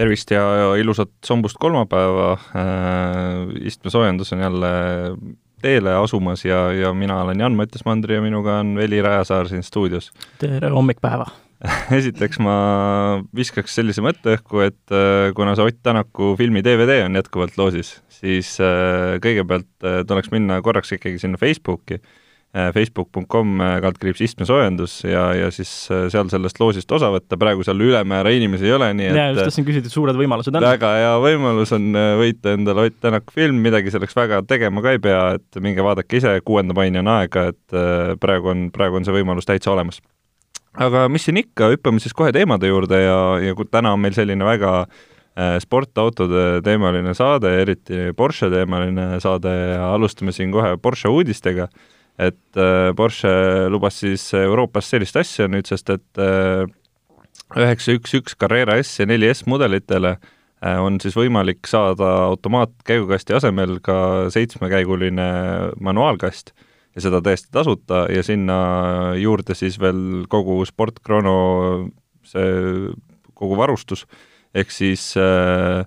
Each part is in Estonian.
tervist ja, ilusat sombust kolmapäeva äh,, istmesoojendus on jälle teele asumas ja, ja mina olen Jan-Mattias Mandri ja minuga on Veli Rajasaar siin stuudios. tere hommikpäeva esiteks ma viskaks sellise mõtte õhku, et äh, kuna see Ott Tänaku filmi DVD on jätkuvalt loosis, siis äh, kõigepealt tuleks minna korraks ikkagi sinna Facebooki facebook.com äh, kaldkriips istmesoojendus ja, ja siis äh, seal sellest loosist osa võtta, praegu seal ülemäära inimesi ei ole, nii et ja just tahtsin küsida, et suured võimalused on? väga hea võimalus on võita endale Ott Tänaku film, midagi selleks väga tegema ka ei pea, et minge vaadake ise, kuuenda maini on aega, et praegu on, praegu on see võimalus täitsa olemas. aga mis siin ikka, hüppame siis kohe teemade juurde ja, ja kui täna on meil selline väga sportautode teemaline saade, eriti Porsche teemaline saade ja alustame siin kohe Porsche uudistega et äh, Porsche lubas siis Euroopas sellist asja nüüd, sest et äh, üheksa üks üks Carrera S ja neli S mudelitele äh, on siis võimalik saada automaatkäigukasti asemel ka seitsmekäiguline manuaalkast ja seda täiesti tasuta ja sinna juurde siis veel kogu Sportchrono see kogu varustus, ehk siis Äh,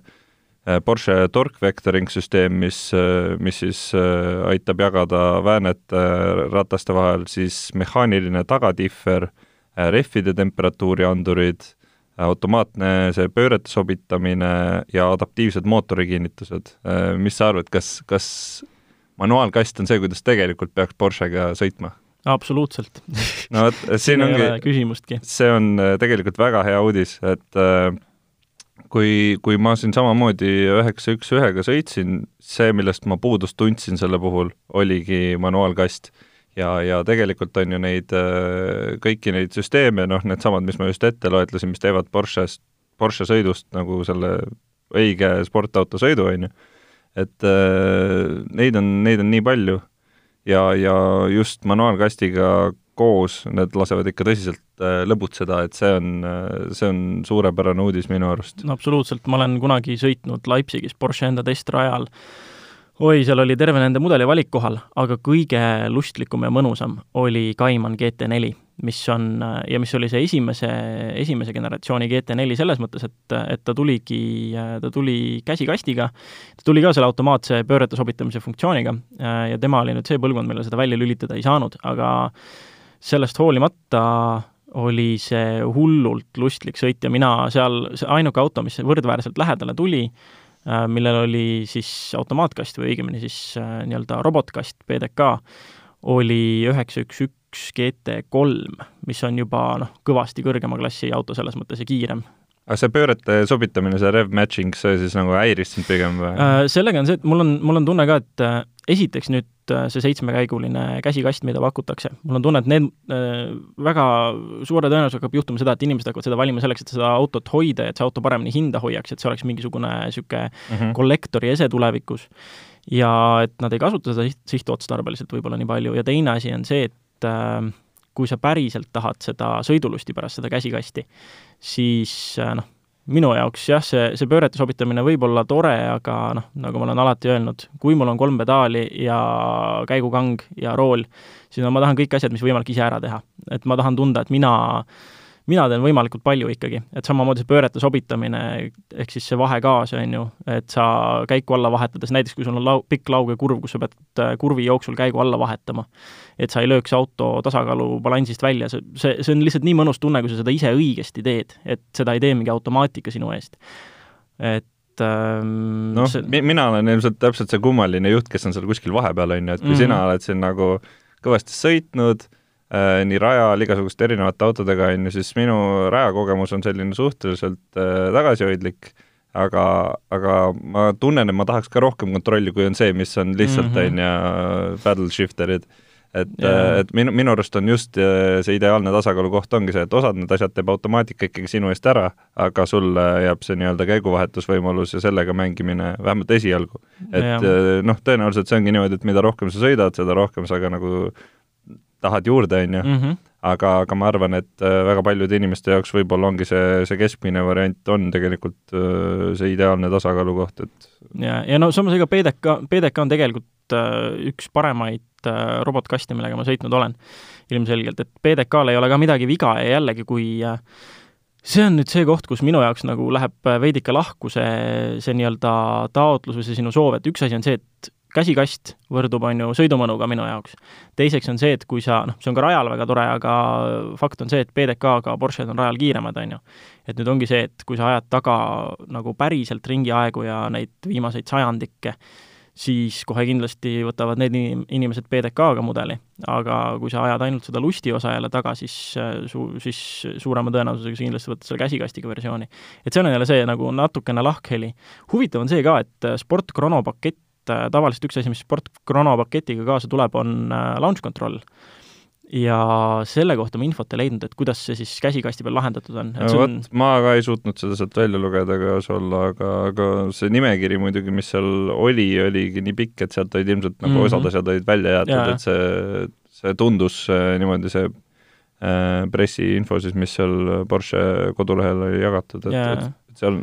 Porsche torque vectoring süsteem, mis, äh, mis siis äh, aitab jagada väänet rataste vahel, siis mehaaniline tagatihver, rehvide temperatuuriandurid, automaatne see pöörete sobitamine ja adaptiivsed mootorikinnitused. mis sa arvad, kas, kas manuaalkast on see, kuidas tegelikult peaks Porschega sõitma? absoluutselt no vot, siin ongi, küsimustki. see on tegelikult väga hea uudis, et äh, kui, kui ma siin samamoodi üheksa üks ühega sõitsin, see, millest ma puudust tundsin selle puhul, oligi manuaalkast. ja, ja tegelikult on ju neid, äh, kõiki neid süsteeme, noh, needsamad, mis ma just ette loetlesin, mis teevad Porsche'st, Porsche sõidust nagu selle õige sportauto sõidu, on ju, et äh, neid on, neid on nii palju ja, ja just manuaalkastiga koos, need lasevad ikka tõsiselt äh, lõbutseda, et see on, äh, see on suurepärane uudis minu arust. no absoluutselt, ma olen kunagi sõitnud Leipzigis Porsche enda testrajal, oi, seal oli terve nende mudeli valik kohal, aga kõige lustlikum ja mõnusam oli Cayman GT4, mis on, ja mis oli see esimese, esimese generatsiooni GT4 selles mõttes, et, et ta tuligi, ta tuli käsikastiga, ta tuli ka selle automaatse pöörete sobitamise funktsiooniga ja tema oli nüüd see põlvkond, millel seda välja lülitada ei saanud, aga sellest hoolimata oli see hullult lustlik sõit ja mina seal, see ainuke auto, mis võrdväärselt lähedale tuli, äh, millel oli siis automaatkast või õigemini siis äh, nii-öelda robotkast, PDK, oli üheksa üks üks GT3, mis on juba noh, kõvasti kõrgema klassi auto selles mõttes ja kiirem aga see pöörete sobitamine, see rev matching, see siis nagu häiris sind pigem või? Äh, sellega on see, et mul on, mul on tunne ka, et esiteks nüüd see seitsmekäiguline käsikast, mida pakutakse, mul on tunne, et need äh, väga suure tõenäosusega hakkab juhtuma seda, et inimesed hakkavad seda valima selleks, et seda autot hoida, et see auto paremini hinda hoiaks, et see oleks mingisugune niisugune mm -hmm. kollektori ese tulevikus. ja et nad ei kasuta seda siht, sihtotstarbeliselt võib-olla nii palju ja teine asi on see, et äh, kui sa päriselt tahad seda sõidulusti pärast seda käsikasti, siis äh, noh, minu jaoks jah, see, see pöörete sobitamine võib olla tore, aga noh, nagu ma olen alati öelnud, kui mul on kolm pedaali ja käigukang ja rool, siis no ma tahan kõik asjad, mis võimalik ise ära teha. et ma tahan tunda, et mina äh, mina teen võimalikult palju ikkagi, et samamoodi see pöörete sobitamine, ehk siis see vahegaas, on ju, et sa käiku alla vahetades, näiteks kui sul on lau-, pikk lauge kurv, kus sa pead äh, kurvi jooksul käigu alla vahetama, et sa ei lööks auto tasakaalu balansist välja, see, see, see on lihtsalt nii mõnus tunne, kui sa seda ise õigesti teed, et seda ei tee mingi automaatika sinu eest. et ähm, noh see..., mina olen ilmselt täpselt see kummaline juht, kes on seal kuskil vahepeal, on ju, et kui mm -hmm. sina oled siin nagu kõvasti sõitnud, nii rajal igasuguste erinevate autodega, on ju, siis minu rajakogemus on selline suhteliselt äh, tagasihoidlik, aga, aga ma tunnen, et ma tahaks ka rohkem kontrolli, kui on see, mis on lihtsalt, mhm. on ju, paddle shifter'id et Jaa. et minu, minu arust on just äh, see ideaalne tasakaalu koht ongi see, et osad need asjad teeb automaatika ikkagi sinu eest ära, aga sulle jääb see nii-öelda käiguvahetusvõimalus ja sellega mängimine, vähemalt esialgu. et äh, noh, tõenäoliselt see ongi niimoodi, et mida rohkem sa sõidad, seda rohkem sa ka nagu tahad juurde, on ju, Mhm. aga, aga ma arvan, et äh, väga paljude inimeste jaoks võib-olla ongi see, see keskmine variant on tegelikult äh, see ideaalne tasakaalukoht, et ja, ja no samas ega PDK, PDK on tegelikult äh, üks paremaid robotkaste, millega ma sõitnud olen, ilmselgelt, et PDK-l ei ole ka midagi viga ja jällegi, kui see on nüüd see koht, kus minu jaoks nagu läheb äh, veidike lahku see, see nii-öelda taotlus või see sinu soov, et üks asi on see, et käsikast võrdub, on ju, sõidumõnuga minu jaoks. teiseks on see, et kui sa, noh, see on ka rajal väga tore, aga fakt on see, et PDK-ga Porsche'd on rajal kiiremad, on ju. et nüüd ongi see, et kui sa ajad taga nagu päriselt ringiaegu ja neid viimaseid sajandikke, siis kohe kindlasti võtavad need inim-, inimesed PDK-ga mudeli. aga kui sa ajad ainult seda lusti osa jälle taga, siis äh, su-, siis suurema tõenäosusega sa kindlasti võtad selle käsikastiga versiooni. et seal on jälle see nagu natukene lahkheli. huvitav on see ka, et äh, Sport Chrono pakett, äh, tavaliselt üks asi, mis Sport Chrono paketiga kaasa tuleb, on äh, launch control ja selle kohta ma infot ei leidnud, et kuidas see siis käsikasti peal lahendatud on, et see on vot ma ka ei suutnud seda sealt välja lugeda kaasa olla, aga, aga see nimekiri muidugi, mis seal oli, oligi nii pikk, et sealt olid ilmselt nagu mm. -hmm. osad asjad olid välja jäetud et see, see tundus äh, niimoodi, see äh, pressiinfo siis, mis seal Porsche kodulehel oli jagatud, et, et, et seal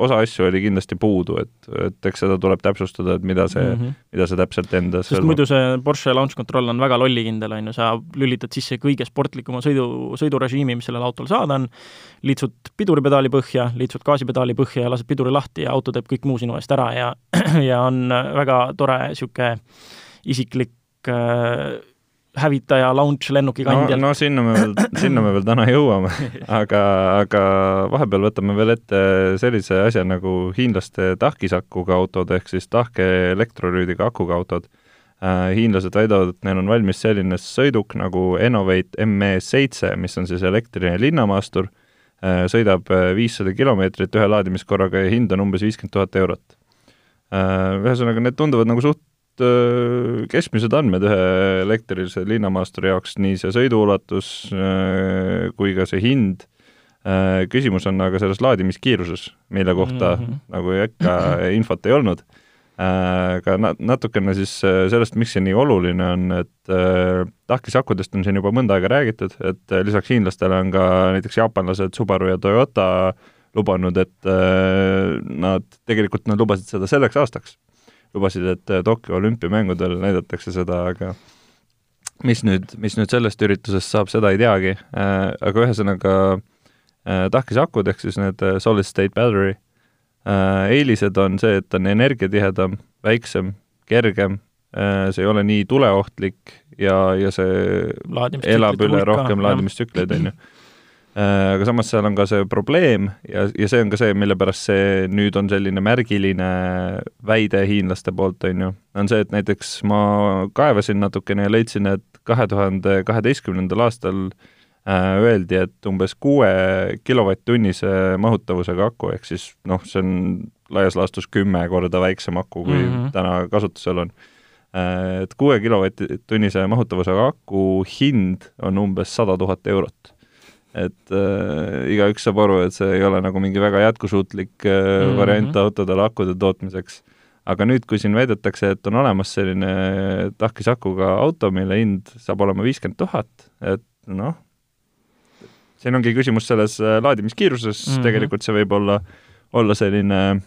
osa asju oli kindlasti puudu, et, et eks seda tuleb täpsustada, et mida see mm. -hmm. mida see täpselt endas sest muidu see Porsche launch control on väga lollikindel, on ju, sa lülitad sisse kõige sportlikuma sõidu, sõidurežiimi, mis sellel autol saada on, liitsud piduripedaali põhja, liitsud gaasipedaali põhja ja lased piduri lahti ja auto teeb kõik muu sinu eest ära ja ja on väga tore niisugune isiklik äh, hävitaja launch lennuki no, kandjal no sinna me veel, sinna me veel täna jõuame, aga, aga vahepeal võtame veel ette sellise asja nagu hiinlaste tahkisakuga autod ehk siis tahke elektrolüüdiga akuga autod. hiinlased väidavad, et neil on valmis selline sõiduk nagu Enovate ME7, mis on siis elektriline linnamaastur, sõidab viissada kilomeetrit ühe laadimiskorraga ja hind on umbes viiskümmend tuhat eurot. Ühesõnaga, need tunduvad nagu suht äh, keskmised andmed ühe elektrilise linnamaasturi jaoks, nii see sõiduulatus äh, kui ka see hind. Küsimus on aga selles laadimiskiiruses, mille kohta mm. -hmm. nagu ikka infot ei olnud. Aga na-, natukene siis äh, sellest, miks see nii oluline on, et äh, tahkisakudest on siin juba mõnda aega räägitud, et äh, lisaks hiinlastele on ka näiteks jaapanlased Subaru ja Toyota lubanud, et äh, nad, tegelikult nad lubasid seda selleks aastaks lubasid, et äh, Tokyo olümpiamängudel näidatakse seda, aga mis nüüd, mis nüüd sellest üritusest saab, seda ei teagi, aga ühesõnaga tahkisakud ehk siis need äh, solid state battery, eelised on see, et ta on energiatihedam, väiksem, kergem, see ei ole nii tuleohtlik ja, ja see elab üle rohkem laadimistsükleid, on ju aga samas seal on ka see probleem ja, ja see on ka see, mille pärast see nüüd on selline märgiline väide hiinlaste poolt, on ju, on see, et näiteks ma kaevasin natukene ja leidsin, et kahe tuhande kaheteistkümnendal aastal äh, öeldi, et umbes kuue kilovatt-tunnise mahutavusega aku, ehk siis noh, see on laias laastus kümme korda väiksem aku, kui mm -hmm. täna kasutusel on äh,. Et kuue kilovatt-tunnise mahutavusega aku hind on umbes sada tuhat eurot et äh, igaüks saab aru, et see ei ole nagu mingi väga jätkusuutlik äh, mm -hmm. variant autodele akude tootmiseks. aga nüüd, kui siin väidetakse, et on olemas selline tahkisakuga auto, mille hind saab olema viiskümmend tuhat, et noh, siin ongi küsimus selles laadimiskiiruses mm, -hmm. tegelikult see võib olla, olla selline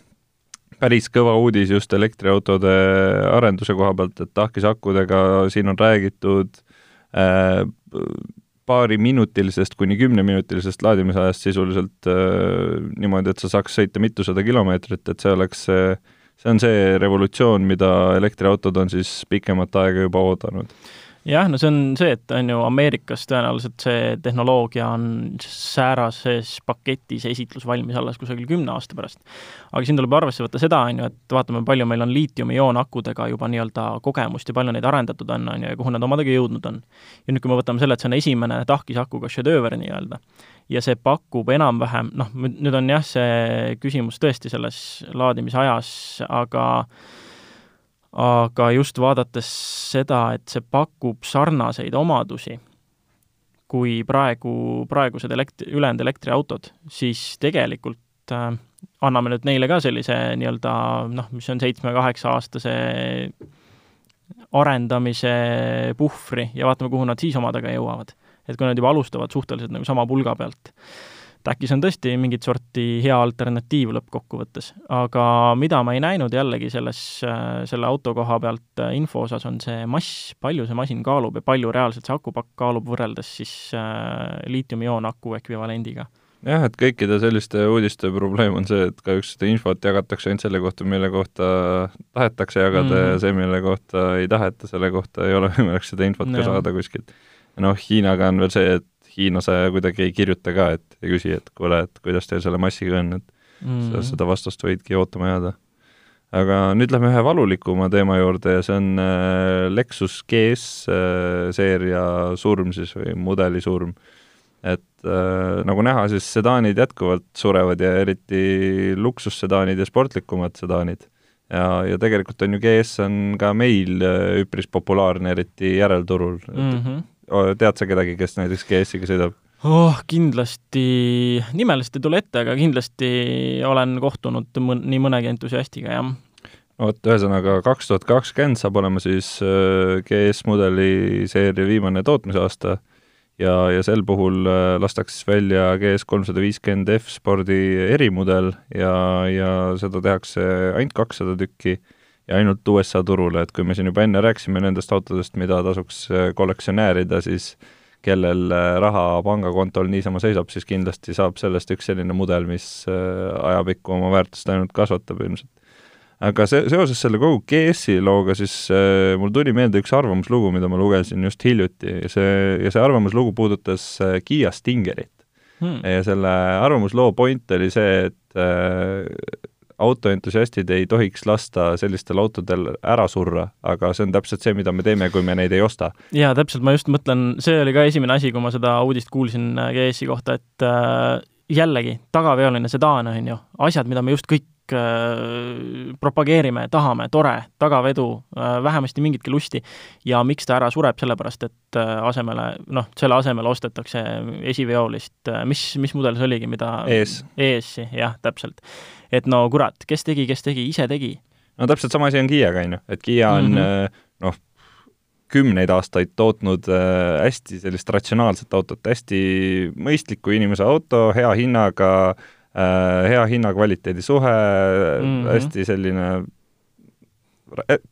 päris kõva uudis just elektriautode arenduse koha pealt, et tahkisakudega siin on räägitud äh, paariminutilisest kuni kümneminutilisest laadimisajast sisuliselt äh, niimoodi, et sa saaks sõita mitusada kilomeetrit, et see oleks see, see on see revolutsioon, mida elektriautod on siis pikemat aega juba oodanud jah, no see on see, et on ju Ameerikas tõenäoliselt see tehnoloogia on säärases paketis esitlus valmis alles kusagil kümne aasta pärast. aga siin tuleb arvesse võtta seda, on ju, et vaatame, palju meil on liitiumi-ioonakudega juba nii-öelda kogemust ja palju neid arendatud on, on ju, ja kuhu nad omadega jõudnud on. ja nüüd, kui me võtame selle, et see on esimene tahkisakuga šedööver nii-öelda, ja see pakub enam-vähem, noh, nüüd on jah, see küsimus tõesti selles laadimisajas, aga aga just vaadates seda, et see pakub sarnaseid omadusi kui praegu, praegused elekt-, ülejäänud elektriautod, siis tegelikult äh, anname nüüd neile ka sellise nii-öelda noh, mis on seitsme-kaheksa-aastase arendamise puhvri ja vaatame, kuhu nad siis omadega jõuavad. et kui nad juba alustavad suhteliselt nagu sama pulga pealt, et äkki see on tõesti mingit sorti hea alternatiiv lõppkokkuvõttes. aga mida ma ei näinud jällegi selles, selle auto koha pealt äh, info osas, on see mass, palju see masin kaalub ja palju reaalselt see akupakk kaalub võrreldes siis äh, liitiumioon aku ekvivalendiga jah, et kõikide selliste uudiste probleem on see, et kahjuks seda infot jagatakse ainult selle kohta, mille kohta tahetakse jagada mm. ja see, mille kohta ei taheta, selle kohta ei ole võimalik seda infot no. ka saada kuskilt. noh, Hiinaga on veel see, et Hiinas kuidagi ei kirjuta ka, et ei küsi, et kuule, et kuidas teil selle massiga on, et mm. -hmm. seda vastust võidki ootama jääda. aga nüüd lähme ühe valulikuma teema juurde ja see on äh, Lexus GS äh, seeria surm siis või mudeli surm. et äh, nagu näha, siis sedaanid jätkuvalt surevad ja eriti luksussedaanid ja sportlikumad sedaanid ja, ja tegelikult on ju GS on ka meil äh, üpris populaarne, eriti järelturul mm. -hmm tead sa kedagi, kes näiteks GS-iga sõidab? oh, kindlasti, nimeliselt ei tule ette, aga kindlasti olen kohtunud mõn-, nii mõnegi entusiastiga, jah. vot, ühesõnaga kaks tuhat kakskümmend saab olema siis äh, GS mudeli seeria viimane tootmisaasta ja, ja sel puhul äh, lastakse siis välja GS kolmsada viiskümmend F spordi erimudel ja, ja seda tehakse ainult kakssada tükki ja ainult USA turule, et kui me siin juba enne rääkisime nendest autodest, mida tasuks äh, kollektsionäärida, siis kellel äh, raha pangakontol niisama seisab, siis kindlasti saab sellest üks selline mudel, mis äh, ajapikku oma väärtust ainult kasvatab ilmselt. aga see, seoses selle kogu GS-i looga, siis äh, mul tuli meelde üks arvamuslugu, mida ma lugesin just hiljuti ja see, ja see arvamuslugu puudutas äh, Kiia Stingerit hmm.. ja selle arvamusloo point oli see, et äh, autoentusiastid ei tohiks lasta sellistel autodel ära surra, aga see on täpselt see, mida me teeme, kui me neid ei osta. jaa, täpselt, ma just mõtlen, see oli ka esimene asi, kui ma seda uudist kuulsin äh, GS-i kohta, et äh, jällegi, tagaveoline sedaan, on ju, asjad, mida me just kõik äh, propageerime, tahame, tore, tagavedu äh,, vähemasti mingitki lusti. ja miks ta ära sureb, sellepärast et äh, asemele, noh, selle asemele ostetakse esiveolist, mis, mis mudel see oligi, mida ES. ES-i, jah, täpselt et no kurat, kes tegi, kes tegi, ise tegi. no täpselt sama asi on Kiiaga, on ju, et Kiia on mm -hmm. noh, kümneid aastaid tootnud hästi sellist ratsionaalset autot, hästi mõistliku inimese auto, hea hinnaga äh,, hea hinna-kvaliteedi suhe mm, -hmm. hästi selline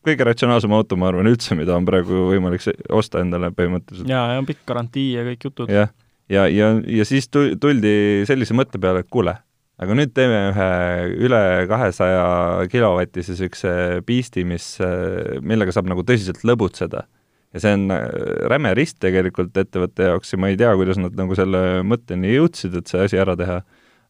kõige ratsionaalsem auto, ma arvan, üldse, mida on praegu võimalik osta endale põhimõtteliselt. jaa, ja on pikk garantii ja kõik jutud. jah, ja, ja, ja, ja siis tuldi sellise mõtte peale, et kuule, aga nüüd teeme ühe üle kahesaja kilovatise niisuguse piisti, mis, millega saab nagu tõsiselt lõbutseda. ja see on äh, räme rist tegelikult ettevõtte jaoks ja ma ei tea, kuidas nad nagu selle mõtteni jõudsid, et see asi ära teha.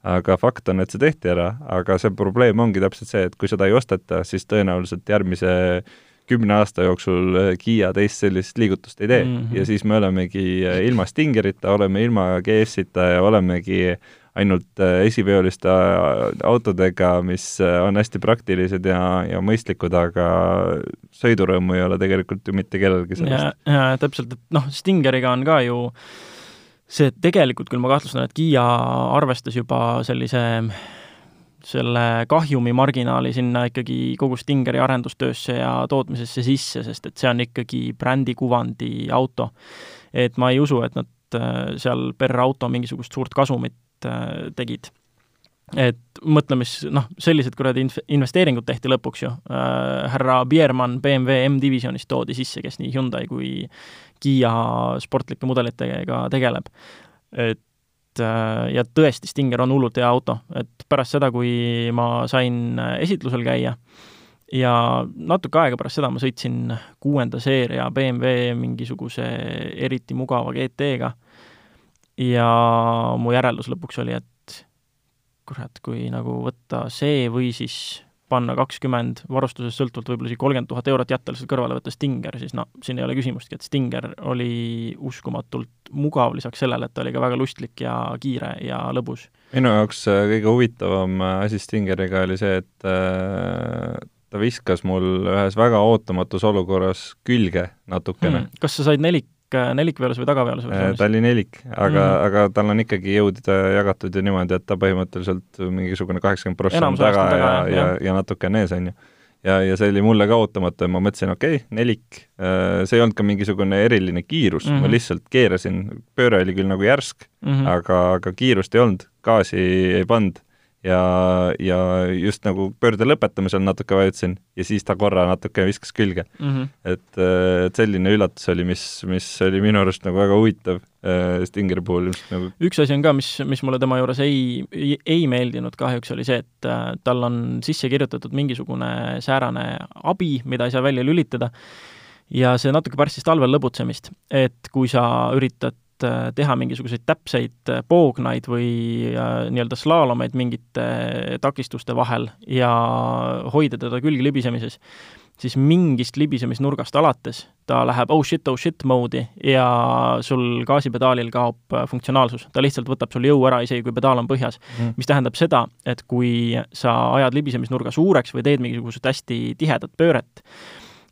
Aga fakt on, et see tehti ära, aga see probleem ongi täpselt see, et kui seda ei osteta, siis tõenäoliselt järgmise kümne aasta jooksul äh, Kiia teist sellist liigutust ei tee mm -hmm. ja siis me olemegi äh, ilma Stingerita, oleme ilma GS-ita ja olemegi äh, ainult äh, esiveoliste äh, autodega, mis äh, on hästi praktilised ja, ja mõistlikud, aga sõidurõõmu ei ole tegelikult ju mitte kellelgi sellest. ja, ja täpselt, et noh, Stingeriga on ka ju see tegelikult küll ma kahtlustan, et Kiia arvestas juba sellise selle kahjumi marginaali sinna ikkagi kogu Stingeri arendustöösse ja tootmisesse sisse, sest et see on ikkagi brändikuvandi auto. et ma ei usu, et nad seal per auto mingisugust suurt kasumit Äh, tegid. Et mõtle, mis noh, sellised kuradi inf-, investeeringud tehti lõpuks ju äh,, härra Biermann BMW M-divisjonist toodi sisse, kes nii Hyundai kui Kiia sportlike mudelitega tegeleb. et äh, ja tõesti, Stinger on hullult hea auto, et pärast seda, kui ma sain esitlusel käia, ja natuke aega pärast seda ma sõitsin kuuenda seeria BMW mingisuguse eriti mugava GT-ga ja mu järeldus lõpuks oli, et kurat, kui nagu võtta see või siis panna kakskümmend varustusest sõltuvalt võib-olla isegi kolmkümmend tuhat eurot jätta lihtsalt kõrvale, võtta Stinger, siis no siin ei ole küsimustki, et Stinger oli uskumatult mugav, lisaks sellele, et ta oli ka väga lustlik ja kiire ja lõbus. minu jaoks äh, kõige huvitavam äh, asi Stingeriga oli see, et äh, ta viskas mul ühes väga ootamatus olukorras külge natukene hmm.. kas sa said nelik, nelikveolus või tagaveolus versioonis? ta oli nelik, aga mm., aga tal on ikkagi jõud jagatud ju niimoodi, et ta põhimõtteliselt mingisugune kaheksakümmend prossa on taga ja, ja, ja, ja natuke on ees, on ju ja, ja see oli mulle ka ootamatu ja ma mõtlesin, okei okay,, nelik, äh, see ei olnud ka mingisugune eriline kiirus mm, -hmm. ma mhm. lihtsalt keerasin, pööre oli küll nagu järsk mm, -hmm. aga, aga kiirust ei olnud, gaasi ei pannud ja, ja just nagu pöörde lõpetamisel natuke vajutasin ja siis ta korra natuke viskas külge mm. -hmm. et, äh, et selline üllatus oli, mis, mis oli minu arust nagu väga huvitav äh, Stingeri puhul ilmselt nagu üks asi on ka, mis, mis mulle tema juures ei, ei, ei meeldinud kahjuks, oli see, et äh, tal on sisse kirjutatud mingisugune säärane abi, mida ei saa välja lülitada, ja see natuke pärssis talvel lõbutsemist, et kui sa üritad teha mingisuguseid täpseid äh, poognaid või äh, nii-öelda slaalomeid mingite takistuste vahel ja hoida teda külge libisemises, siis mingist libisemisnurgast alates ta läheb oh shit, oh shit mode'i ja sul gaasipedaalil kaob funktsionaalsus. ta lihtsalt võtab sul jõu ära, isegi kui pedaal on põhjas mm.. mis tähendab seda, et kui sa ajad libisemisnurga suureks või teed mingisugust hästi tihedat pööret,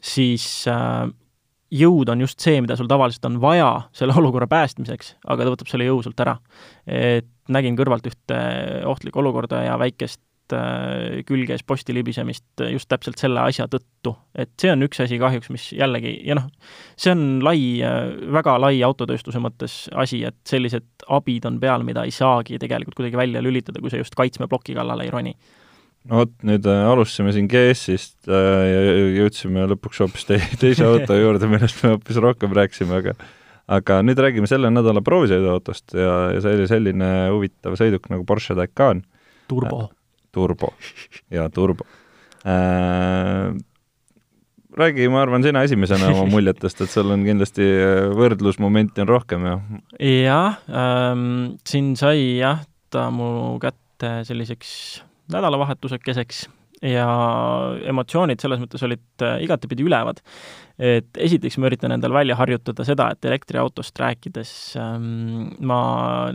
siis äh, jõud on just see, mida sul tavaliselt on vaja selle olukorra päästmiseks, aga ta võtab selle jõu sult ära. et nägin kõrvalt ühte ohtlikku olukorda ja väikest äh, külges posti libisemist just täpselt selle asja tõttu. et see on üks asi kahjuks, mis jällegi, ja noh, see on lai, äh, väga lai autotööstuse mõttes asi, et sellised abid on peal, mida ei saagi tegelikult kuidagi välja lülitada, kui sa just kaitsmeploki kallale ei roni no vot, nüüd äh, alustasime siin GS-ist äh, ja jõudsime lõpuks hoopis te teise auto juurde, millest me hoopis rohkem rääkisime, aga aga nüüd räägime selle nädala proovisõiduautost ja, ja see oli selline huvitav sõiduk nagu Porsche Taycan. turbo äh,. turbo ja turbo äh,. räägi, ma arvan, sina esimesena oma muljetest, et sul on kindlasti äh, võrdlusmomenti on rohkem ja jah ähm,, siin sai jah, ta mu kätte selliseks nädalavahetusekeseks ja emotsioonid selles mõttes olid äh, igatepidi ülevad. et esiteks ma üritan endal välja harjutada seda, et elektriautost rääkides ähm, ma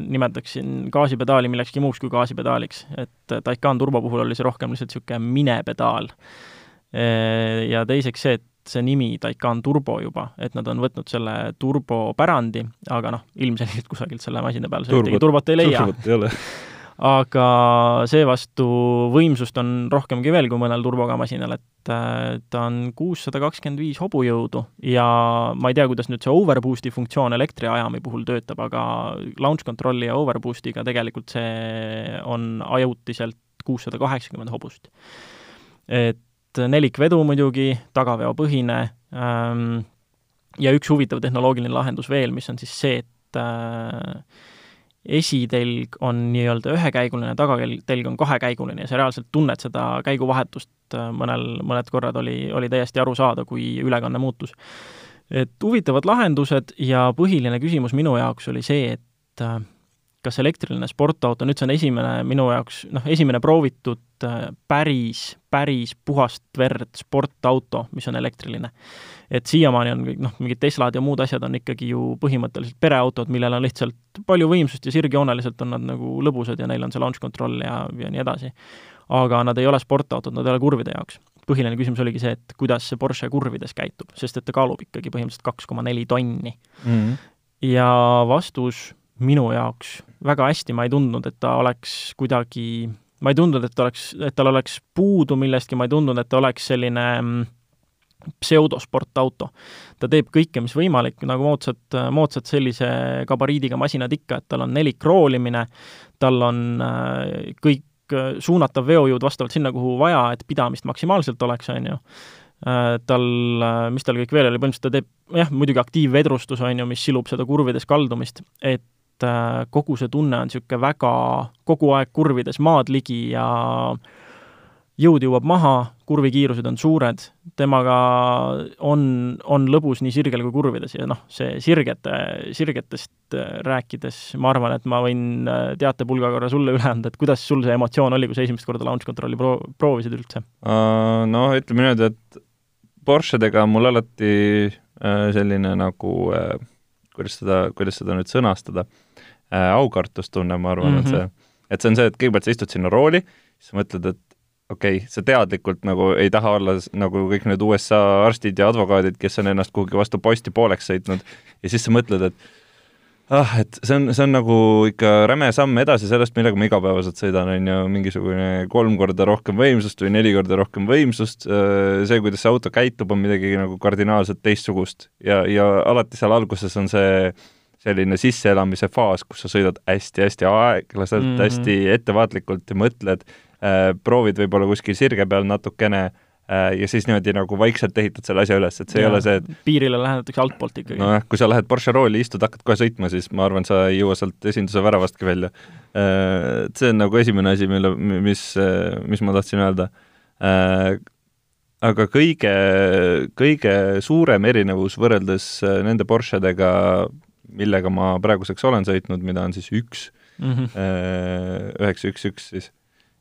nimetaksin gaasipedaali millekski muuks kui gaasipedaaliks, et Taycan turbo puhul oli see rohkem lihtsalt niisugune minepedaal. Äh, ja teiseks see, et see nimi Taycan Turbo juba, et nad on võtnud selle turbopärandi, aga noh, ilmselgelt kusagilt selle masina peal sa ühtegi turbot ei leia. aga seevastu võimsust on rohkemgi veel kui mõnel turboga masinal, et äh, ta on kuussada kakskümmend viis hobujõudu ja ma ei tea, kuidas nüüd see overboost'i funktsioon elektriajami puhul töötab, aga launch control'i ja overboost'iga tegelikult see on ajutiselt kuussada kaheksakümmend hobust. et nelikvedu muidugi, tagaveopõhine ähm, ja üks huvitav tehnoloogiline lahendus veel, mis on siis see, et äh, esitelg on nii-öelda ühekäiguline, tagatelg on kahekäiguline ja sa reaalselt tunned seda käiguvahetust, äh, mõnel, mõned korrad oli, oli täiesti aru saada, kui ülekanne muutus. et huvitavad lahendused ja põhiline küsimus minu jaoks oli see, et äh, kas elektriline sportauto, nüüd see on esimene minu jaoks, noh, esimene proovitud äh, päris, päris puhast verd sportauto, mis on elektriline. Et siiamaani on kõik, noh, mingid Teslad ja muud asjad on ikkagi ju põhimõtteliselt pereautod, millel on lihtsalt palju võimsust ja sirgjooneliselt on nad nagu lõbusad ja neil on see launch control ja, ja nii edasi. aga nad ei ole sportautod, nad ei ole kurvide jaoks. põhiline küsimus oligi see, et kuidas see Porsche kurvides käitub, sest et ta kaalub ikkagi põhimõtteliselt kaks koma neli tonni mm. -hmm. ja vastus minu jaoks väga hästi, ma ei tundnud, et ta oleks kuidagi, ma ei tundnud, et oleks, et tal oleks puudu millestki, ma ei tundnud, et ta oleks selline mm, pseudosportauto. ta teeb kõike, mis võimalik, nagu moodsad, moodsad sellise gabariidiga masinad ikka, et tal on nelikkroolimine, tal on äh, kõik suunatav veojõud vastavalt sinna, kuhu vaja, et pidamist maksimaalselt oleks, on ju äh, tal, äh, mis tal kõik veel oli, põhimõtteliselt ta teeb jah, muidugi aktiivvedrustus, on ju, mis silub seda kurvides kaldumist, et Äh, kogu see tunne on niisugune väga kogu aeg kurvides maad ligi ja jõud jõuab maha, kurvikiirused on suured, temaga on, on lõbus nii sirgel kui kurvides ja noh, see sirgete, sirgetest äh, rääkides ma arvan, et ma võin äh, teatepulga korra sulle üle anda, et kuidas sul see emotsioon oli, kui sa esimest korda launch control'i pro-, proovisid üldse uh,? No ütleme niimoodi, et Porschedega mul alati uh, selline nagu uh, kuidas seda, kuidas seda nüüd sõnastada äh,, aukartustunne, ma arvan mm, -hmm. et mhm. see, et see on see, et kõigepealt sa istud sinna rooli, siis mõtled, et okei okay,, sa teadlikult nagu ei taha olla nagu kõik need USA arstid ja advokaadid, kes on ennast kuhugi vastu posti pooleks sõitnud ja siis sa mõtled, et ah, et see on, see on nagu ikka räme samm edasi sellest, millega ma igapäevaselt sõidan, on ju, mingisugune kolm korda rohkem võimsust või neli korda rohkem võimsust, see, kuidas see auto käitub, on midagi nagu kardinaalselt teistsugust ja, ja alati seal alguses on see selline sisseelamise faas, kus sa sõidad hästi-hästi aeglaselt mm, -hmm. hästi ettevaatlikult ja mõtled äh,, proovid võib-olla kuskil sirge peal natukene äh, Äh, ja siis niimoodi nagu vaikselt ehitad selle asja üles, et see ja, ei ole see, et piirile lähenetakse altpoolt ikkagi. nojah, kui sa lähed Porsche rooli, istud, hakkad kohe sõitma, siis ma arvan, sa ei jõua sealt esinduse väravastki välja. Äh, et see on nagu esimene asi, mille, mis, mis ma tahtsin öelda. Äh, aga kõige, kõige suurem erinevus võrreldes nende Porschedega, millega ma praeguseks olen sõitnud, mida on siis üks mm, üheksa, üks, üks siis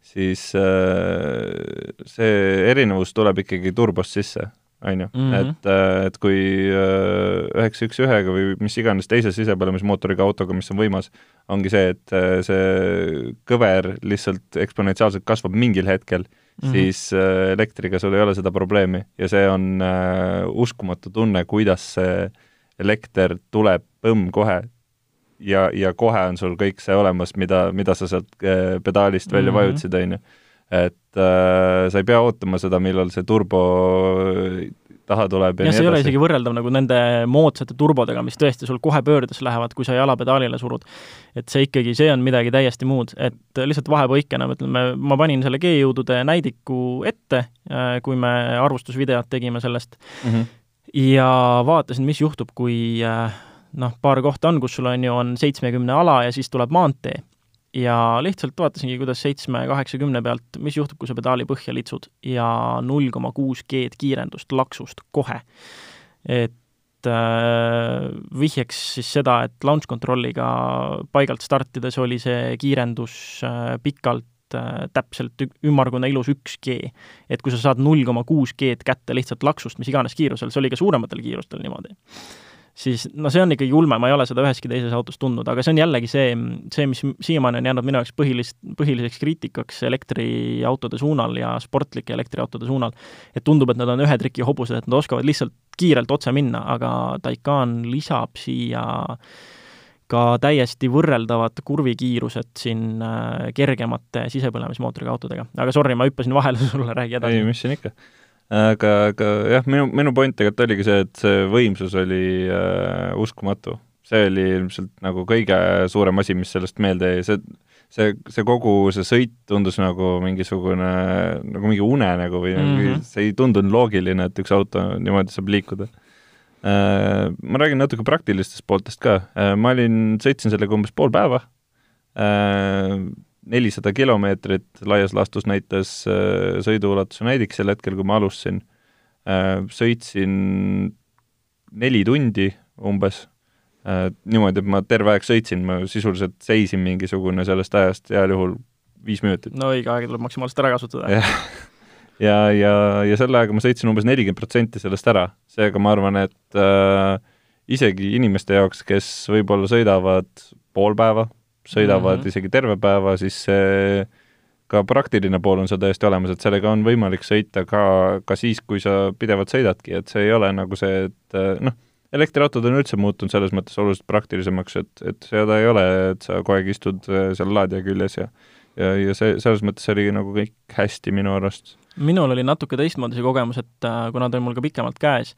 siis äh, see erinevus tuleb ikkagi turbost sisse, on ju, mhm. et, äh, et kui äh, üheksa üks ühega või mis iganes teise sisepõlemismootoriga autoga, mis on võimas, ongi see, et see kõver lihtsalt eksponentsiaalselt kasvab mingil hetkel mm, -hmm. siis elektriga sul ei ole seda probleemi ja see on uh, uskumatu tunne, kuidas see elekter tuleb põmm kohe ja, ja kohe on sul kõik see olemas, mida, mida sa sealt eh, pedaalist välja mm -hmm. vajutasid, on ju. et äh, sa ei pea ootama seda, millal see turbo taha tuleb ja, ja nii see edasi. ei ole isegi võrreldav nagu nende moodsate turbodega, mis tõesti sul kohe pöördes lähevad, kui sa jala pedaalile surud. et see ikkagi, see on midagi täiesti muud, et lihtsalt vahepõikena, ütleme, ma panin selle G-jõudude näidiku ette, äh, kui me arvustusvideot tegime sellest mm, -hmm. ja vaatasin, mis juhtub, kui äh, noh, paar kohta on, kus sul on ju, on seitsmekümne ala ja siis tuleb maantee. ja lihtsalt vaatasingi, kuidas seitsme, kaheksakümne pealt, mis juhtub, kui sa pedaali põhja litsud ja null koma kuus G-d kiirendust laksust kohe. et äh, vihjeks siis seda, et launch control'iga paigalt startides oli see kiirendus äh, pikalt äh, täpselt ümmargune ilus üks G. et kui sa saad null koma kuus G-d kätte lihtsalt laksust, mis iganes kiirusel, see oli ka suurematel kiirustel niimoodi siis no see on ikkagi ulme, ma ei ole seda üheski teises autos tundnud, aga see on jällegi see, see, mis siiamaani on jäänud minu jaoks põhilist, põhiliseks kriitikaks elektriautode suunal ja sportlike elektriautode suunal. et tundub, et nad on ühe triki hobused, et nad oskavad lihtsalt kiirelt otse minna, aga Taycan lisab siia ka täiesti võrreldavad kurvikiirused siin äh, kergemate sisepõlemismootoriga autodega. aga sorry, ma hüppasin vahele sulle, räägi edasi. ei, mis siin ikka aga, aga jah, minu, minu point tegelikult oligi see, et see võimsus oli äh, uskumatu. see oli ilmselt nagu kõige suurem asi, mis sellest meelde jäi, see, see, see kogu see sõit tundus nagu mingisugune, nagu mingi unenägu või mm -hmm. see ei tundunud loogiline, et üks auto niimoodi saab liikuda äh,. Ma räägin natuke praktilistest pooltest ka äh,, ma olin, sõitsin sellega umbes pool päeva äh,, nelisada kilomeetrit laias laastus näitas äh, sõiduulatuse näidik sel hetkel, kui ma alustasin. Äh, sõitsin neli tundi umbes, äh, niimoodi, et ma terve aeg sõitsin, ma sisuliselt seisin mingisugune sellest ajast heal juhul viis minutit. no õige aeg tuleb maksimaalselt ära kasutada. ja, ja, ja, ja selle ajaga ma sõitsin umbes nelikümmend protsenti sellest ära, seega ma arvan, et äh, isegi inimeste jaoks, kes võib-olla sõidavad pool päeva, sõidavad mm -hmm. isegi terve päeva, siis see ka praktiline pool on seal täiesti olemas, et sellega on võimalik sõita ka, ka siis, kui sa pidevalt sõidadki, et see ei ole nagu see, et noh, elektriautod on üldse muutunud selles mõttes oluliselt praktilisemaks, et, et seda ei ole, et sa kogu aeg istud seal laadija küljes ja ja, ja see, selles mõttes oli nagu kõik hästi minu arust. minul oli natuke teistmoodi see kogemus, et äh, kuna ta on mul ka pikemalt käes,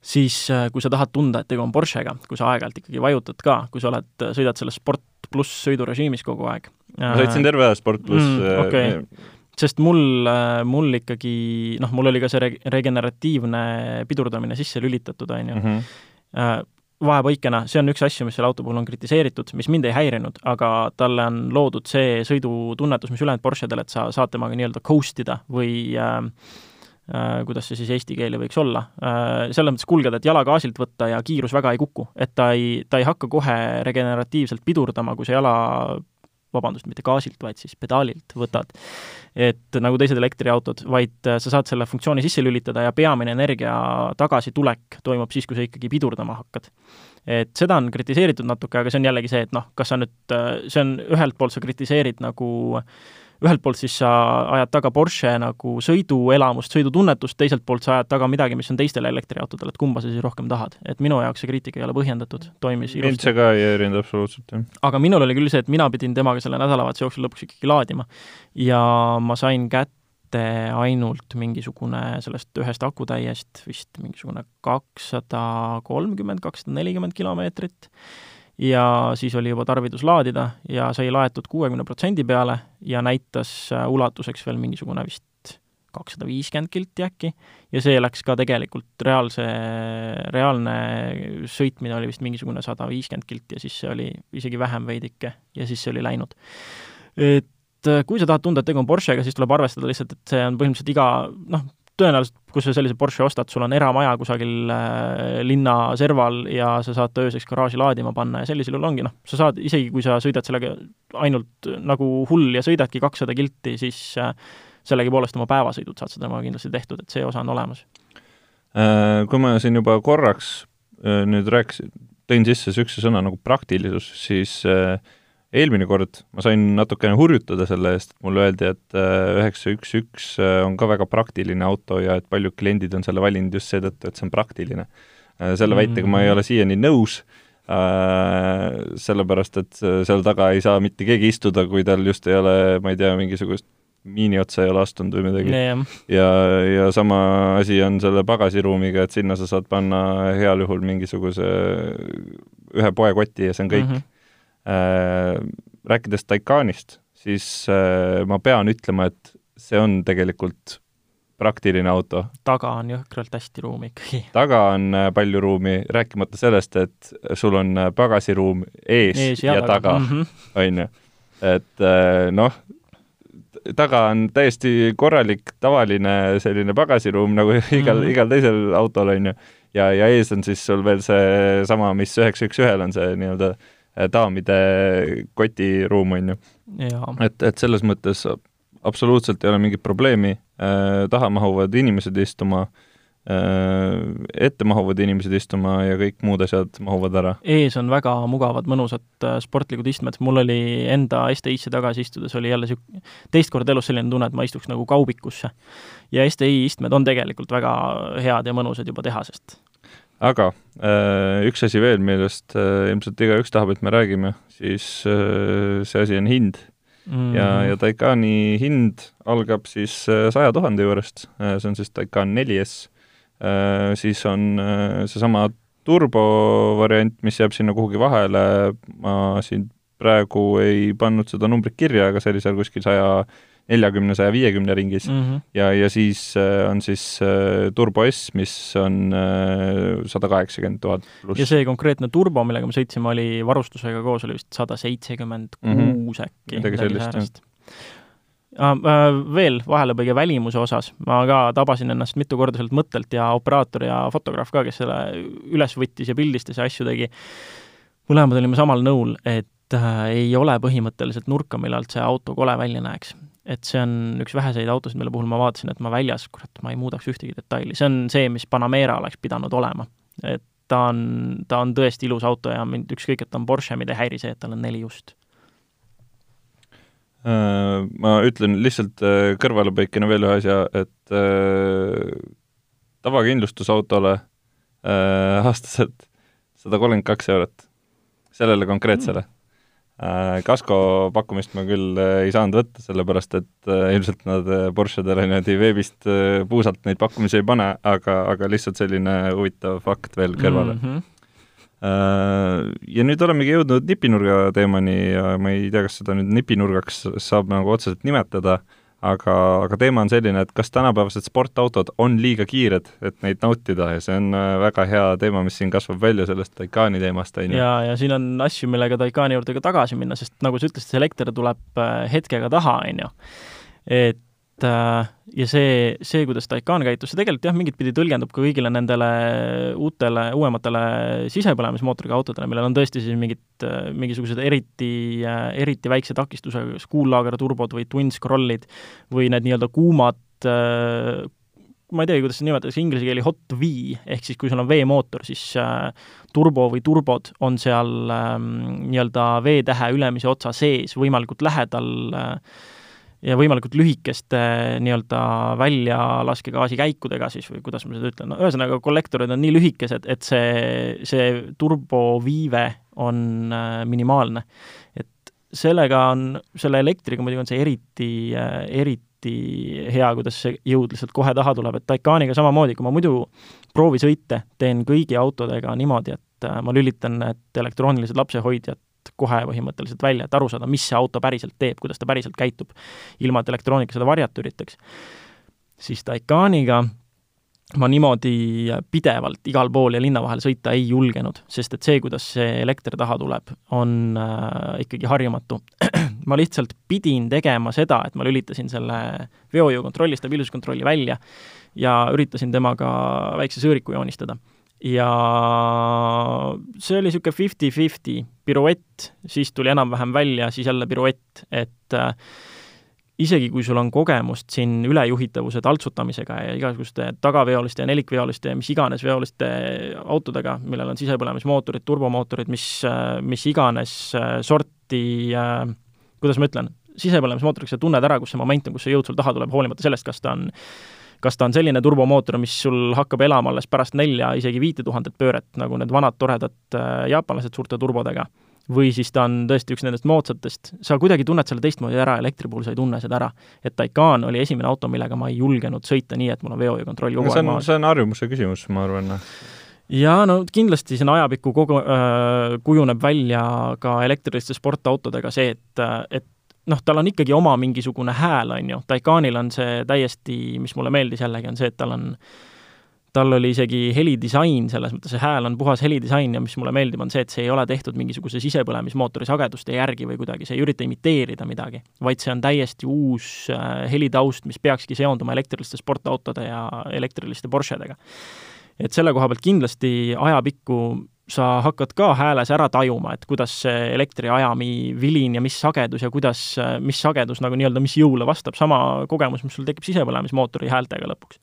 siis äh, kui sa tahad tunda, et tegu on Porschega, kui sa aeg-ajalt ikkagi vajutad ka, kui sa oled, sõidad selles sport pluss sõidurežiimis kogu aeg. ma sõitsin terve Sport pluss mm,. Äh, okay. sest mul, äh, mul ikkagi, noh, mul oli ka see re-, regeneratiivne pidurdamine sisse lülitatud, on ju mm. -hmm. vahepõikena, see on üks asju, mis selle auto puhul on kritiseeritud, mis mind ei häirinud, aga talle on loodud see sõidutunnetus, mis ülejäänud Porschedel, et sa saad temaga nii-öelda coast ida või äh, Äh, kuidas see siis eesti keeli võiks olla, äh, selles mõttes kulgeda, et jala gaasilt võtta ja kiirus väga ei kuku, et ta ei, ta ei hakka kohe regeneratiivselt pidurdama, kui sa jala vabandust, mitte gaasilt, vaid siis pedaalilt võtad. et nagu teised elektriautod, vaid äh, sa saad selle funktsiooni sisse lülitada ja peamine energia tagasitulek toimub siis, kui sa ikkagi pidurdama hakkad. et seda on kritiseeritud natuke, aga see on jällegi see, et noh, kas sa nüüd, see on, ühelt poolt sa kritiseerid nagu ühelt poolt siis sa ajad taga Porsche nagu sõiduelamust, sõidutunnetust, teiselt poolt sa ajad taga midagi, mis on teistele elektriautodele, et kumba sa siis rohkem tahad. et minu jaoks see kriitika ei ole põhjendatud, toimis mind ilusti. see ka ei häirinud absoluutselt, jah. aga minul oli küll see, et mina pidin temaga selle nädalavahetuse jooksul lõpuks ikkagi laadima. ja ma sain kätte ainult mingisugune sellest ühest akutäiest vist mingisugune kakssada kolmkümmend, kakssada nelikümmend kilomeetrit ja siis oli juba tarvidus laadida ja sai laetud kuuekümne protsendi peale ja näitas äh, ulatuseks veel mingisugune vist kakssada viiskümmend kilti äkki, ja see läks ka tegelikult reaalse, reaalne sõitmine oli vist mingisugune sada viiskümmend kilti ja siis see oli isegi vähem veidike ja siis see oli läinud. et äh, kui sa tahad tunda, et tegu on Porschega, siis tuleb arvestada lihtsalt, et see on põhimõtteliselt iga noh, tõenäoliselt, kui sa sellise Porsche ostad, sul on eramaja kusagil äh, linna serval ja sa saad ta ööseks garaaži laadima panna ja sellisel juhul ongi noh, sa saad, isegi kui sa sõidad sellega ainult nagu hull ja sõidadki kakssada kilti, siis äh, sellegipoolest oma päevasõidud saad seda temaga kindlasti tehtud, et see osa on olemas. Äh, kui ma siin juba korraks äh, nüüd rääkisin, tõin sisse niisuguse sõna nagu praktilisus, siis äh, eelmine kord ma sain natukene hurjutada selle eest, et mulle öeldi, et üheksa üks üks on ka väga praktiline auto ja et paljud kliendid on selle valinud just seetõttu, et see on praktiline. selle väitega ma ei ole siiani nõus, sellepärast et seal taga ei saa mitte keegi istuda, kui tal just ei ole, ma ei tea, mingisugust miini otsa ei ole astunud või midagi. jah, ja, ja sama asi on selle pagasiruumiga, et sinna sa saad panna heal juhul mingisuguse ühe poekoti ja see on kõik mm. -hmm. Rääkides Taycanist, siis äh, ma pean ütlema, et see on tegelikult praktiline auto. taga on jõhkralt hästi ruumi ikkagi. taga on äh, palju ruumi, rääkimata sellest, et sul on äh, pagasiruum ees, ees ja, ja taga, Mhm. on ju. et äh, noh, taga on täiesti korralik, tavaline selline pagasiruum nagu igal mm. -hmm. igal teisel autol, on ju. ja, ja ees on siis sul veel seesama, mis üheksa üks ühel on see nii-öelda äh, daamide kotiruum, on ju. et, et selles mõttes absoluutselt ei ole mingit probleemi äh,, taha mahuvad inimesed istuma äh,, ette mahuvad inimesed istuma ja kõik muud asjad mahuvad ära. ees on väga mugavad, mõnusad äh, sportlikud istmed, mul oli enda STI-sse tagasi istudes oli jälle niisugune, teist korda elus selline tunne, et ma istuks nagu kaubikusse. ja STI istmed on tegelikult väga head ja mõnusad juba tehasest. Aga äh, üks asi veel, millest äh, ilmselt igaüks tahab, et me räägime, siis äh, see asi on hind. Mm. ja, ja Taycani hind algab siis saja tuhande juurest, see on siis Taycan 4S, siis on seesama turbovariant, mis jääb sinna kuhugi vahele, ma siin praegu ei pannud seda numbrit kirja, aga see oli seal kuskil saja neljakümne, saja viiekümne ringis mm. -hmm. ja, ja siis äh, on siis äh, Turbo S, mis on sada kaheksakümmend tuhat pluss. ja see konkreetne turbo, millega me sõitsime, oli varustusega koos, oli vist sada seitsekümmend kuus äkki. midagi sellist, jah. Uh, veel vahelepõige välimuse osas, ma ka tabasin ennast mitu korda sealt mõttelt ja operaator ja fotograaf ka, kes selle üles võttis ja pildistas ja asju tegi, mõlemad olime samal nõul, et ei ole põhimõtteliselt nurka, millalt see auto kole välja näeks. Et see on üks väheseid autosid, mille puhul ma vaatasin, et ma väljas, kurat, ma ei muudaks ühtegi detaili, see on see, mis Panamera oleks pidanud olema. et ta on, ta on tõesti ilus auto ja mind ükskõik, et ta on Porsche, mind ei häiri see, et tal on neli just ma ütlen lihtsalt kõrvalepõikena veel ühe asja, et äh, tavakindlustusautole äh, aastaselt sada kolmkümmend kaks eurot, sellele konkreetsele äh,. Kasko pakkumist ma küll äh, ei saanud võtta, sellepärast et äh, ilmselt nad äh, Porschedele niimoodi veebist äh, puusalt neid pakkumisi ei pane, aga, aga lihtsalt selline huvitav fakt veel kõrvale mm. -hmm. Ja nüüd olemegi jõudnud nipinurga teemani ja ma ei tea, kas seda nüüd nipinurgaks saab nagu otseselt nimetada, aga, aga teema on selline, et kas tänapäevased sportautod on liiga kiired, et neid nautida ja see on äh, väga hea teema, mis siin kasvab välja sellest Taycani teemast, on ju. ja, ja siin on asju, millega Taycani juurde ka tagasi minna, sest nagu sa ütlesid, see elekter tuleb hetkega taha, on ju. et ja see, see, kuidas Taycan käitus, see tegelikult jah, mingit pidi tõlgendub ka kõigile nendele uutele, uuematele sisepõlemismootoriga autodele, millel on tõesti siis mingid, mingisugused eriti, eriti väikse takistusega kas kuullaager turbod või twin scroll'id või need nii-öelda kuumad ma ei teagi, kuidas seda nimetatakse, inglise keeli hot V, ehk siis kui sul on veemootor, siis äh, turbo või turbod on seal äh, nii-öelda V-tähe ülemise otsa sees võimalikult lähedal äh, ja võimalikult lühikeste nii-öelda väljalaskegaasikäikudega siis või kuidas ma seda ütlen, no ühesõnaga kollektorid on nii lühikesed, et see, see turboviive on äh, minimaalne. et sellega on, selle elektriga muidugi on see eriti, äh, eriti hea, kuidas see jõud lihtsalt kohe taha tuleb, et Taycaniga samamoodi, kui ma muidu proovisõite teen kõigi autodega niimoodi, et ma lülitan need elektroonilised lapsehoidjad kohe põhimõtteliselt välja, et aru saada, mis see auto päriselt teeb, kuidas ta päriselt käitub, ilma et elektroonika seda varjata üritaks. siis Taycaniga ma niimoodi pidevalt igal pool ja linna vahel sõita ei julgenud, sest et see, kuidas see elekter taha tuleb, on äh, ikkagi harjumatu. ma lihtsalt pidin tegema seda, et ma lülitasin selle veojõukontrolli, stabiilsuskontrolli välja ja üritasin temaga väikse sõõriku joonistada ja see oli niisugune fifty-fifty piruett, siis tuli enam-vähem välja, siis jälle piruett, et äh, isegi kui sul on kogemust siin ülejuhitavuse taltsutamisega ja igasuguste tagaveoliste ja nelikveoliste ja mis iganes veoliste autodega, millel on sisepõlemismootorid, turbomootorid, mis, äh, mis iganes äh, sorti äh,, kuidas ma ütlen, sisepõlemismootoriga sa tunned ära, kus see moment on, kus see jõud sul taha tuleb, hoolimata sellest, kas ta on kas ta on selline turbomootor, mis sul hakkab elama alles pärast nelja, isegi viite tuhandet pööret, nagu need vanad toredad äh, jaapanlased suurte turbodega, või siis ta on tõesti üks nendest moodsatest, sa kuidagi tunned selle teistmoodi ära, elektri puhul sa ei tunne seda ära. et Taycan oli esimene auto, millega ma ei julgenud sõita nii, et mul on veokontroll kogu aeg maas. see on harjumuse küsimus, ma arvan jaa, no kindlasti sinna ajapikku kogu äh,, kujuneb välja ka elektriliste sportautodega see, et, et noh, tal on ikkagi oma mingisugune hääl, on ju, Taycanil on see täiesti, mis mulle meeldis jällegi, on see, et tal on tal oli isegi helidisain, selles mõttes see hääl on puhas helidisain ja mis mulle meeldib, on see, et see ei ole tehtud mingisuguse sisepõlemismootori sageduste järgi või kuidagi, see ei ürita imiteerida midagi, vaid see on täiesti uus äh, helitaust, mis peakski seonduma elektriliste sportautode ja elektriliste Porschedega. et selle koha pealt kindlasti ajapikku sa hakkad ka hääles ära tajuma, et kuidas see elektriajami vilin ja mis sagedus ja kuidas, mis sagedus nagu nii-öelda, mis jõule vastab, sama kogemus, mis sul tekib sisepõlemismootori häältega lõpuks.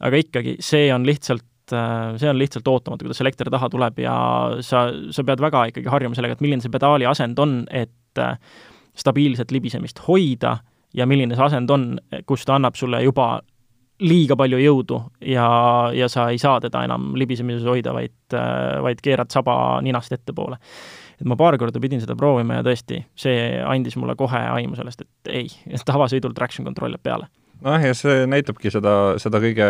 aga ikkagi, see on lihtsalt see on lihtsalt ootamatu, kuidas elekter taha tuleb ja sa, sa pead väga ikkagi harjuma sellega, et milline see pedaali asend on, et stabiilset libisemist hoida ja milline see asend on, kus ta annab sulle juba liiga palju jõudu ja, ja sa ei saa teda enam libisemises hoida, vaid, vaid keerad saba ninast ettepoole. et ma paar korda pidin seda proovima ja tõesti, see andis mulle kohe aimu sellest, et ei, tavasõidul traction control jääb peale. nojah, ja see näitabki seda, seda kõige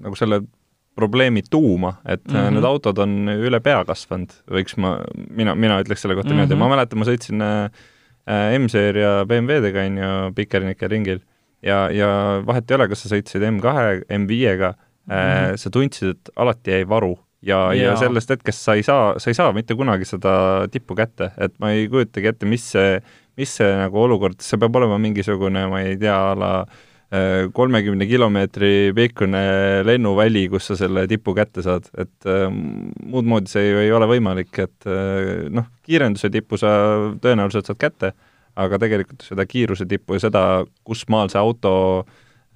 nagu selle probleemi tuuma, et mm -hmm. need autod on üle pea kasvanud, võiks ma, mina, mina ütleks selle kohta mm -hmm. niimoodi, ma mäletan, ma sõitsin äh, M-seeria BMW-dega, on ju, Pikernike ringil ja, ja vahet ei ole, kas sa sõitsid M2, M5-ga mm, -hmm. sa tundsid, et alati jäi varu ja, ja., ja sellest hetkest sa ei saa, sa ei saa mitte kunagi seda tippu kätte, et ma ei kujutagi ette, mis see, mis see nagu olukord, see peab olema mingisugune, ma ei tea, a la äh, kolmekümne kilomeetri pikkune lennuväli, kus sa selle tipu kätte saad, et äh, muud moodi see ju ei ole võimalik, et äh, noh, kiirenduse tippu sa tõenäoliselt saad kätte aga tegelikult seda kiiruse tippu ja seda, kus maal see auto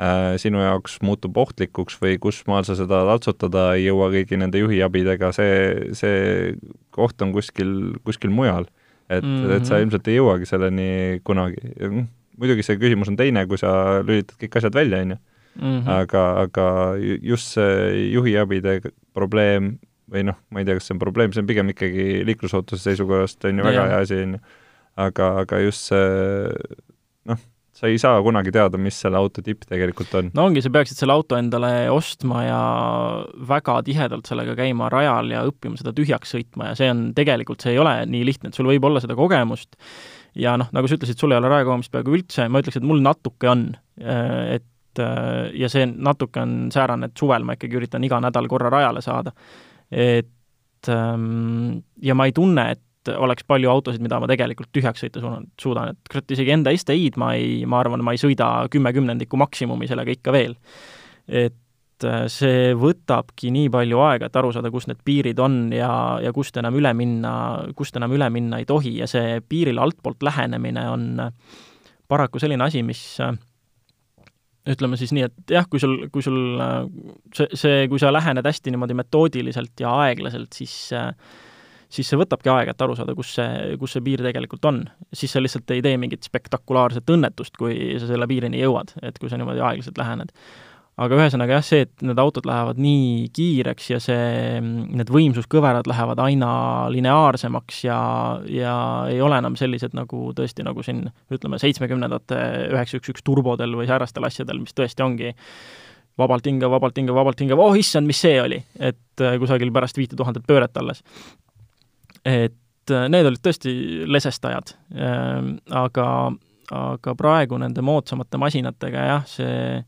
äh, sinu jaoks muutub ohtlikuks või kus maal sa seda taltsutada ei jõua kõigi nende juhiabidega, see, see koht on kuskil, kuskil mujal. et mm, -hmm. et sa mhm. ilmselt ei jõuagi selleni kunagi. Muidugi see küsimus on teine, kui sa lülitad kõik asjad välja, on ju. Mhm. aga, aga just see juhiabide probleem või noh, ma ei tea, kas see on probleem, see on pigem ikkagi liiklusohutuse seisukohast on ju väga hea asi, on ju aga, aga just see noh, sa ei saa kunagi teada, mis selle auto tipp tegelikult on. no ongi, sa peaksid selle auto endale ostma ja väga tihedalt sellega käima rajal ja õppima seda tühjaks sõitma ja see on tegelikult, see ei ole nii lihtne, et sul võib olla seda kogemust ja noh, nagu sa ütlesid, sul ei ole rajakogemust peaaegu üldse, ma ütleks, et mul natuke on, et ja see natuke on säärane, et suvel ma ikkagi üritan iga nädal korra rajale saada. et ja ma ei tunne, et oleks palju autosid, mida ma tegelikult tühjaks sõita suudan, et kurat, isegi enda STi-d ma ei, ma arvan, ma ei sõida kümme kümnendikku maksimumi sellega ikka veel. et äh, see võtabki nii palju aega, et aru saada, kus need piirid on ja, ja kust enam üle minna, kust enam üle minna ei tohi ja see piirile altpoolt lähenemine on paraku selline asi, mis ütleme siis nii, et jah, kui sul, kui sul see, see, kui sa lähened hästi niimoodi metoodiliselt ja aeglaselt, siis äh, siis see võtabki aega, et aru saada, kus see, kus see piir tegelikult on. siis sa lihtsalt ei tee mingit spektakulaarset õnnetust, kui sa selle piirini jõuad, et kui sa niimoodi aeglaselt lähened aga ühesõnaga jah, see, et need autod lähevad nii kiireks ja see, need võimsuskõverad lähevad aina lineaarsemaks ja, ja ei ole enam sellised nagu tõesti, nagu siin ütleme, seitsmekümnendate üheksa üks üks turbodel või säärastel asjadel, mis tõesti ongi vabalt hingav, vabalt hingav, vabalt hingav, oh issand, mis see oli, et kusagil pärast viite tuhandet pööret alles. Et äh, need olid tõesti lesestajad, ähm, aga, aga praegu nende moodsamate masinatega jah, see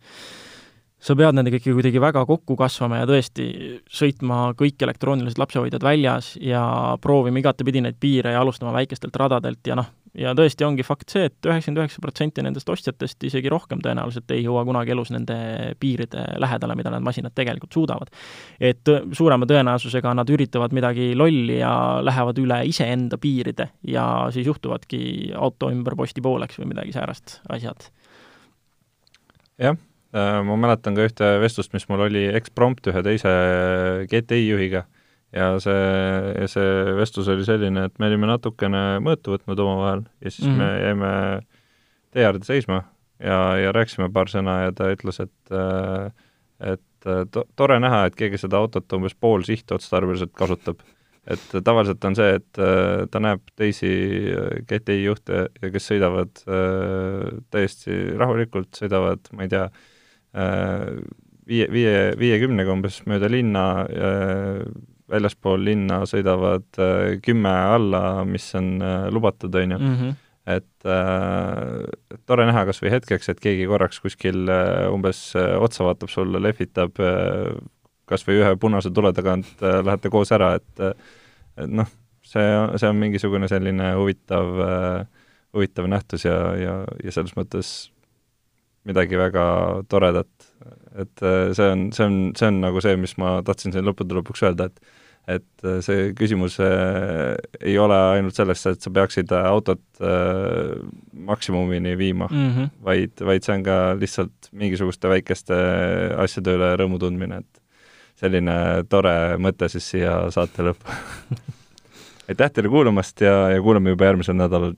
sa pead nendega ikka kuidagi väga kokku kasvama ja tõesti sõitma kõik elektroonilised lapsehoidjad väljas ja proovima igatepidi neid piire ja alustama väikestelt radadelt ja noh, ja tõesti ongi fakt see et, et üheksakümmend üheksa protsenti nendest ostjatest, isegi rohkem tõenäoliselt, ei jõua kunagi elus nende piiride lähedale, mida need masinad tegelikult suudavad. et suurema tõenäosusega nad üritavad midagi lolli ja lähevad üle iseenda piiride ja siis juhtuvadki auto ümber posti pooleks või midagi säärast asjad. jah Äh, ma mäletan ka ühte vestlust, mis mul oli eksprompt ühe teise GTI juhiga ja see, see vestlus oli selline, et me olime natukene mõõtu võtnud omavahel ja siis mm -hmm. me mhm. jäime tee äärde seisma ja, ja rääkisime paar sõna ja ta ütles, et et to-, tore näha, et keegi seda autot umbes pool sihtotstarbeliselt kasutab. et tavaliselt on see, et ta näeb teisi GTI juhte, kes sõidavad täiesti rahulikult, sõidavad, ma ei tea, viie, viie, viiekümnega umbes mööda linna, väljaspool linna sõidavad äh, kümme alla, mis on äh, lubatud, on ju. Mhm. et äh, tore näha kas või hetkeks, et keegi korraks kuskil äh, umbes otsa vaatab sulle, lehvitab kas või ühe punase tule tagant äh, lähete koos ära, et et noh, see, see on mingisugune selline huvitav äh,, huvitav nähtus ja, ja, ja selles mõttes midagi väga toredat. et see on, see on, see on nagu see, mis ma tahtsin siin lõppude lõpuks öelda, et et äh, see küsimus äh, ei ole ainult selles, et sa peaksid autot äh, maksimumini viima mm, -hmm. vaid, vaid see on ka lihtsalt mingisuguste väikeste asjade üle rõõmu tundmine, et selline tore mõte siis siia saate lõppu aitäh teile kuulamast ja, ja kuulame juba järgmisel nädalal